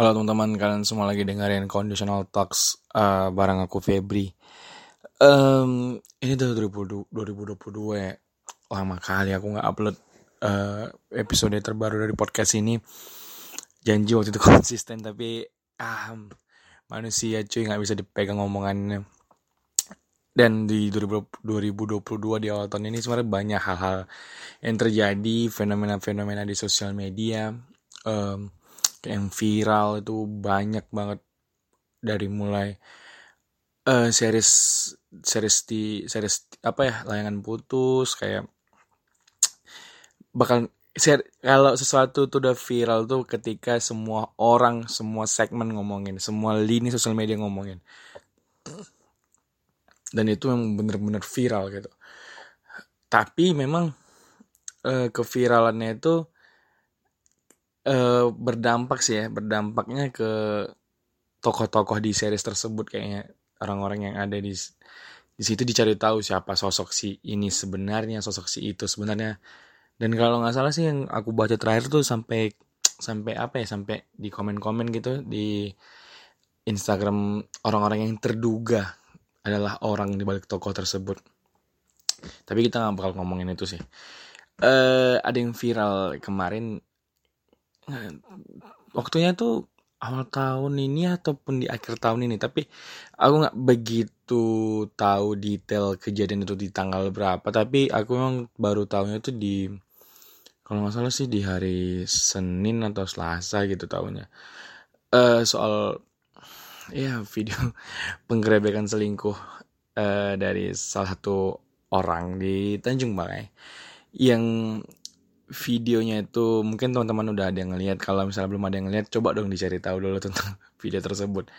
Halo teman-teman, kalian semua lagi dengerin Conditional Talks uh, bareng aku Febri. Um, ini udah 2022 ya. Lama kali aku nggak upload uh, episode terbaru dari podcast ini. Janji waktu itu konsisten tapi ah manusia cuy nggak bisa dipegang omongannya. Dan di 2022 di awal tahun ini sebenarnya banyak hal-hal yang terjadi, fenomena-fenomena di sosial media. Um, yang viral itu banyak banget dari mulai uh, series series di series apa ya layangan putus kayak bakal share, kalau sesuatu tuh udah viral tuh ketika semua orang semua segmen ngomongin semua lini sosial media ngomongin. Dan itu yang bener-bener viral gitu. Tapi memang uh, keviralannya itu uh, berdampak sih ya berdampaknya ke tokoh-tokoh di series tersebut kayaknya. Orang-orang yang ada di di situ dicari tahu siapa sosok si ini sebenarnya sosok si itu sebenarnya. Dan kalau nggak salah sih yang aku baca terakhir tuh sampai sampai apa ya sampai di komen-komen gitu di Instagram orang-orang yang terduga adalah orang di balik tokoh tersebut. Tapi kita nggak bakal ngomongin itu sih. Uh, ada yang viral kemarin waktunya tuh awal tahun ini ataupun di akhir tahun ini. Tapi aku nggak begitu tahu detail kejadian itu di tanggal berapa. Tapi aku memang baru tahunya itu di kalau nggak salah sih di hari Senin atau Selasa gitu tahunya. Uh, soal ya video penggerebekan selingkuh uh, dari salah satu orang di Tanjung Balai yang videonya itu mungkin teman-teman udah ada yang ngeliat kalau misalnya belum ada yang ngeliat coba dong dicari tahu dulu tentang video tersebut.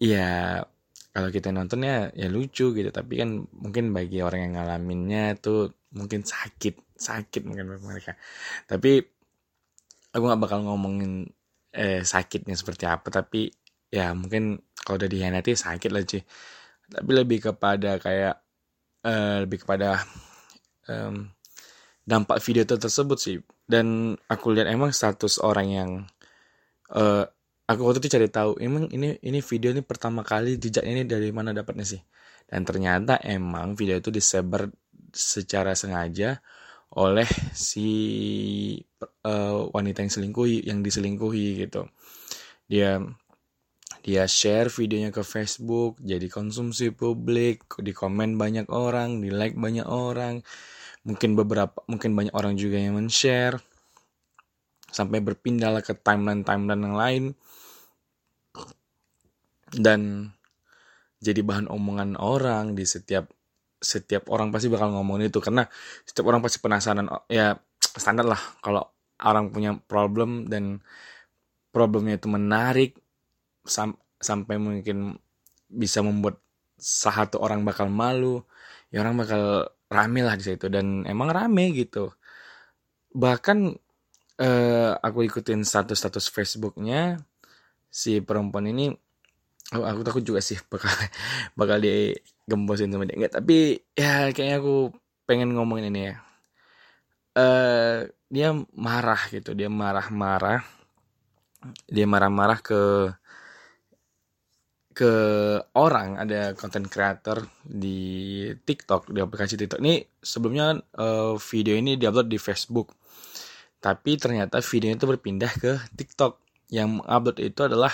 Ya kalau kita nontonnya ya lucu gitu. Tapi kan mungkin bagi orang yang ngalaminnya tuh mungkin sakit sakit mungkin mereka. Tapi aku nggak bakal ngomongin eh, sakitnya seperti apa. Tapi ya mungkin kalau udah dihianati sakit lah sih tapi lebih kepada kayak eh, lebih kepada dampak video itu tersebut sih. Dan aku lihat emang status orang yang uh, aku waktu itu cari tahu emang ini ini video ini pertama kali jejak ini dari mana dapatnya sih? Dan ternyata emang video itu disebar secara sengaja oleh si uh, wanita yang selingkuhi yang diselingkuhi gitu. Dia dia share videonya ke Facebook jadi konsumsi publik di komen banyak orang di like banyak orang mungkin beberapa mungkin banyak orang juga yang men-share. Sampai berpindah ke timeline timeline yang lain. Dan jadi bahan omongan orang di setiap setiap orang pasti bakal ngomongin itu. Karena setiap orang pasti penasaran. Ya standar lah kalau orang punya problem dan problemnya itu menarik sam sampai mungkin bisa membuat satu orang bakal malu. Ya orang bakal rame lah di situ dan emang rame gitu. Bahkan eh, aku ikutin status-status Facebooknya si perempuan ini oh, aku takut juga sih bakal bakal digembosin sama dia. Enggak tapi ya kayaknya aku pengen ngomongin ini ya. Eh dia marah gitu dia marah-marah. Dia marah-marah ke ke orang ada content creator di TikTok di aplikasi TikTok. Ini sebelumnya uh, video ini diupload di Facebook. Tapi ternyata video itu berpindah ke TikTok. Yang upload itu adalah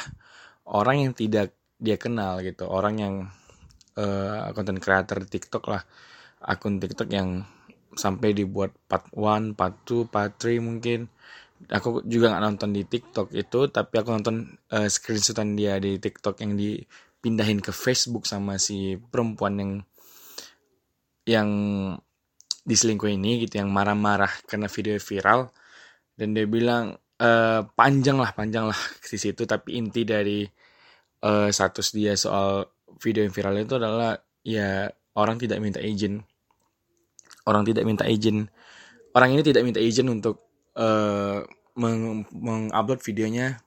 orang yang tidak dia kenal gitu. Orang yang uh, content creator TikTok lah. Akun TikTok yang sampai dibuat part 1, part 2, part 3 mungkin aku juga nggak nonton di TikTok itu tapi aku nonton uh, screenshotan dia di TikTok yang dipindahin ke Facebook sama si perempuan yang yang diselingkuh ini gitu yang marah-marah karena video viral. Dan dia bilang uh, panjang lah panjang lah di situ tapi inti dari uh, status dia soal video yang viral itu adalah ya orang tidak minta izin. Orang tidak minta izin. Orang ini tidak minta izin untuk uh, mengupload videonya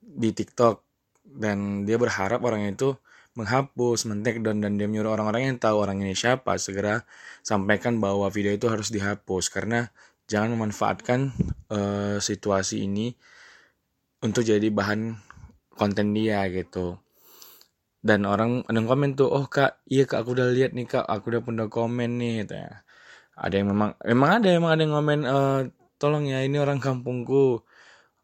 di TikTok. Dan dia berharap orang itu menghapus, men dan dan dia menyuruh orang-orang yang tahu orang ini siapa segera sampaikan bahwa video itu harus dihapus. Karena jangan memanfaatkan uh, situasi ini untuk jadi bahan konten dia gitu. Dan orang ada komen tuh oh kak iya kak aku udah lihat nih kak aku udah pernah komen nih gitu ya. Ada yang memang memang ada emang ada yang komen e, tolong ya ini orang kampungku.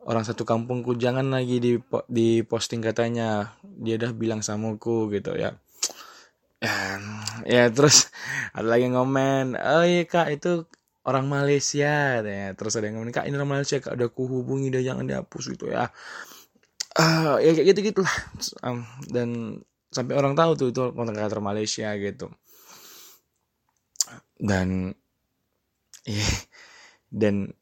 Orang satu kampungku jangan lagi di di posting katanya. Dia udah bilang sama aku gitu ya. Ya, ya terus ada lagi yang ngomen oh iya kak itu orang Malaysia ya terus ada yang ngomong kak ini orang Malaysia kak udah kuhubungi dia jangan dihapus gitu ya. Uh, ya kayak gitu gitulah um, dan sampai orang tahu tuh itu konten kreator Malaysia gitu. Dan iya. Dan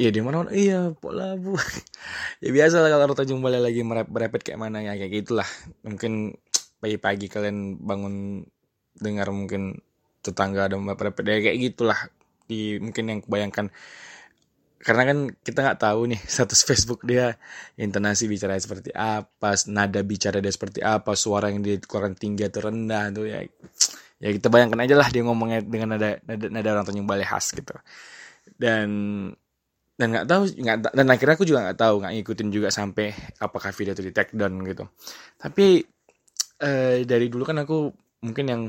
iya di mana iya pola bu. Ya biasa lah kalau Tanjung Balai lagi merepet kayak mana ya kayak gitulah. Mungkin pagi-pagi kalian bangun dengar mungkin tetangga ada merepet ya kayak gitulah. Di mungkin yang kebayangkan. Karena kan kita nggak tahu nih status Facebook dia intonasi bicara seperti apa nada bicara dia seperti apa suara yang dia tinggi atau rendah tuh ya ya kita bayangkan aja lah dia ngomongnya dengan nada nada, nada orang Tanjung Balai khas gitu. Dan dan nggak tahu nggak dan akhirnya aku juga nggak tahu nggak ngikutin juga sampai apakah video itu di take down gitu tapi eh, dari dulu kan aku mungkin yang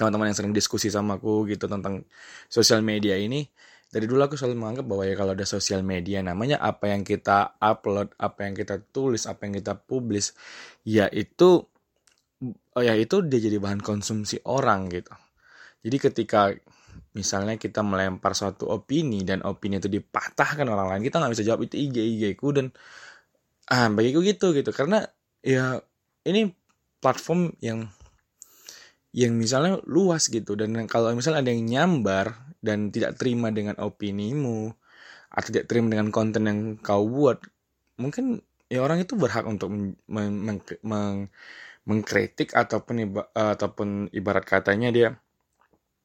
teman-teman yang sering diskusi sama aku gitu tentang sosial media ini dari dulu aku selalu menganggap bahwa ya kalau ada sosial media namanya apa yang kita upload, apa yang kita tulis, apa yang kita publish, ya itu oh ya itu dia jadi bahan konsumsi orang gitu. Jadi ketika misalnya kita melempar suatu opini dan opini itu dipatahkan orang lain, kita nggak bisa jawab itu IG IG ku dan ah bagiku gitu gitu. Karena ya ini platform yang yang misalnya luas gitu. Dan kalau misalnya ada yang nyambar dan tidak terima dengan opinimu atau tidak terima dengan konten yang kau buat mungkin ya orang itu berhak untuk meng, meng, meng, mengkritik ataupun iba, ataupun ibarat katanya dia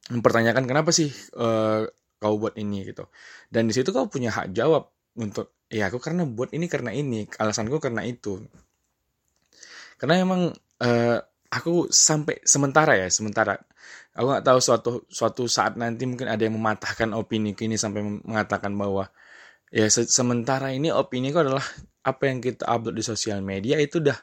mempertanyakan kenapa sih uh, kau buat ini gitu. Dan di situ kau punya hak jawab untuk ya aku karena buat ini karena ini alasanku karena itu. Karena emang uh, aku sampai sementara ya sementara. Aku nggak tahu suatu suatu saat nanti mungkin ada yang mematahkan opini ini sampai mengatakan bahwa ya se sementara ini opini itu adalah apa yang kita upload di sosial media itu udah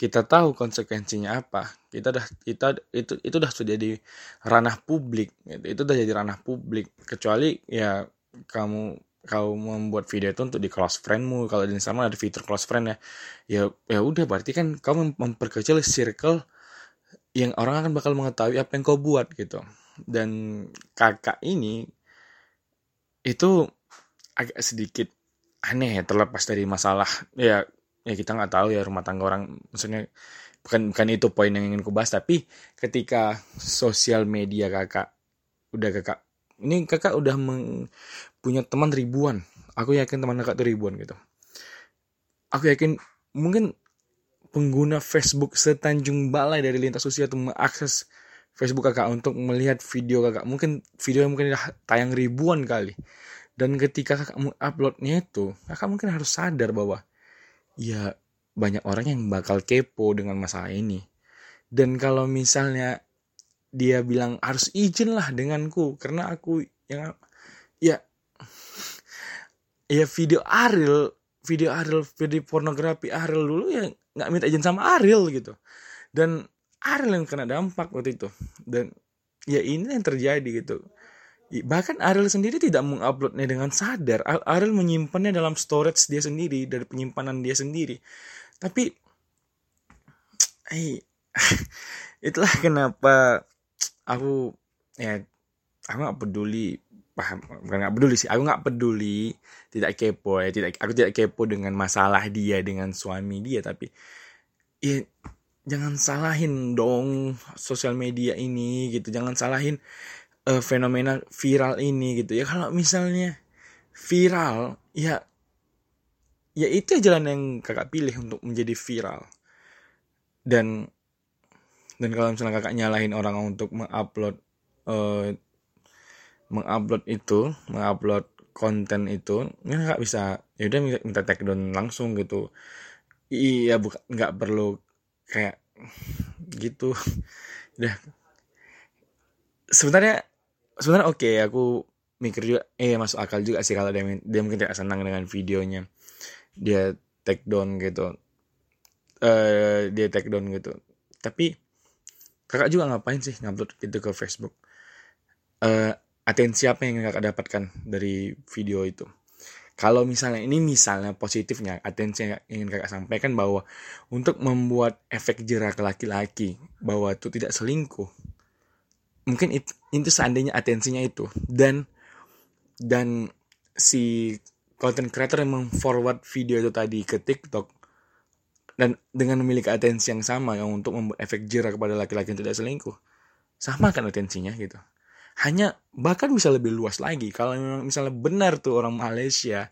kita tahu konsekuensinya apa. Kita udah kita itu itu udah sudah jadi ranah publik gitu. itu udah jadi ranah publik. Kecuali ya kamu kau membuat video itu untuk di close friendmu. Kalau di Instagram ada fitur close friend ya. Ya ya udah berarti kan kau memperkecil circle yang orang akan bakal mengetahui apa yang kau buat gitu. Dan kakak ini itu agak sedikit aneh ya terlepas dari masalah ya ya kita nggak tahu ya rumah tangga orang maksudnya bukan bukan itu poin yang ingin kubahas tapi ketika sosial media kakak udah kakak ini kakak udah meng, punya teman ribuan. Aku yakin teman kakak tuh ribuan gitu. Aku yakin mungkin pengguna Facebook setanjung balai dari lintas usia untuk mengakses Facebook kakak untuk melihat video kakak. Mungkin video yang mungkin udah tayang ribuan kali. Dan ketika kakak uploadnya itu kakak mungkin harus sadar bahwa ya banyak orang yang bakal kepo dengan masalah ini. Dan kalau misalnya dia bilang harus izin lah denganku karena aku yang ya ya video Ariel video Ariel video pornografi Ariel dulu ya nggak minta izin sama Ariel gitu. Dan Ariel yang kena dampak waktu itu. Dan ya ini yang terjadi gitu bahkan Ariel sendiri tidak menguploadnya dengan sadar. Ariel menyimpannya dalam storage dia sendiri dari penyimpanan dia sendiri. Tapi eh, itulah kenapa aku ya aku nggak peduli paham bukan nggak peduli sih aku nggak peduli tidak kepo ya tidak aku tidak kepo dengan masalah dia dengan suami dia tapi ya jangan salahin dong sosial media ini gitu jangan salahin uh, fenomena viral ini gitu ya. Kalau misalnya viral ya ya itu jalan yang kakak pilih untuk menjadi viral. Dan dan kalau misalnya kakak nyalahin orang untuk mengupload uh, mengupload itu mengupload konten itu ya kakak bisa ya udah minta take down langsung gitu. Iya bukan nggak perlu kayak gitu. Udah. Sebenarnya sebenarnya oke okay, aku mikir juga eh masuk akal juga sih kalau dia, dia mungkin tidak senang dengan videonya. Dia take down gitu. Uh, dia take down gitu. Tapi kakak juga ngapain sih ngupload gitu ke Facebook? Uh, atensi apa yang kakak dapatkan dari video itu? Kalau misalnya ini misalnya positifnya atensi yang ingin kakak sampaikan bahwa untuk membuat efek jerah ke laki-laki bahwa itu tidak selingkuh mungkin itu, itu seandainya atensinya itu. Dan dan si content creator yang forward video itu tadi ke TikTok dan dengan memiliki atensi yang sama yang untuk membuat efek jerah kepada laki-laki yang tidak selingkuh sama kan atensinya gitu. Hanya bahkan bisa lebih luas lagi kalau memang misalnya benar tuh orang Malaysia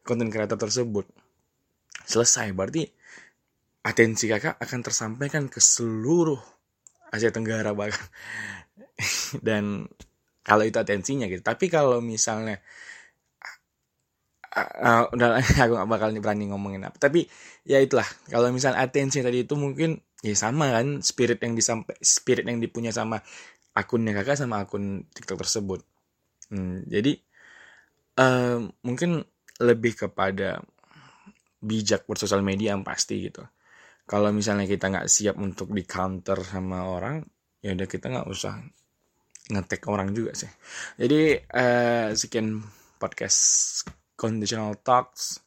content creator tersebut selesai berarti atensi kakak akan tersampaikan ke seluruh Asia Tenggara bahkan dan kalau itu atensinya gitu. Tapi kalau misalnya uh, udah aku gak bakal berani ngomongin apa. Tapi ya itulah. Kalau misalnya atensi tadi itu mungkin ya sama kan spirit yang disampai spirit yang dipunya sama akunnya kakak sama akun tiktok tersebut. Hmm, jadi uh, mungkin lebih kepada bijak bersosial media yang pasti gitu. Kalau misalnya kita nggak siap untuk di counter sama orang ya udah kita nggak usah ngetek orang juga sih jadi uh, sekian podcast conditional talks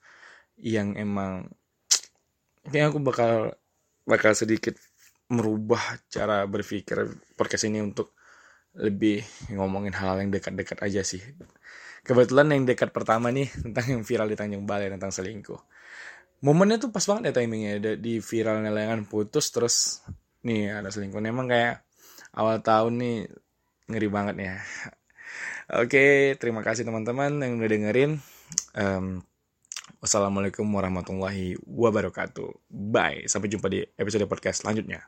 yang emang kayaknya aku bakal bakal sedikit merubah cara berpikir podcast ini untuk lebih ngomongin hal, -hal yang dekat-dekat aja sih. Kebetulan yang dekat pertama nih tentang yang viral di Tanjung Balai tentang selingkuh. Momennya tuh pas banget ya timingnya di viral layangan putus terus nih ada selingkuh. Emang kayak awal tahun nih ngeri banget ya. Oke, terima kasih teman-teman yang udah dengerin. Um, wassalamualaikum warahmatullahi wabarakatuh. Bye. Sampai jumpa di episode podcast selanjutnya.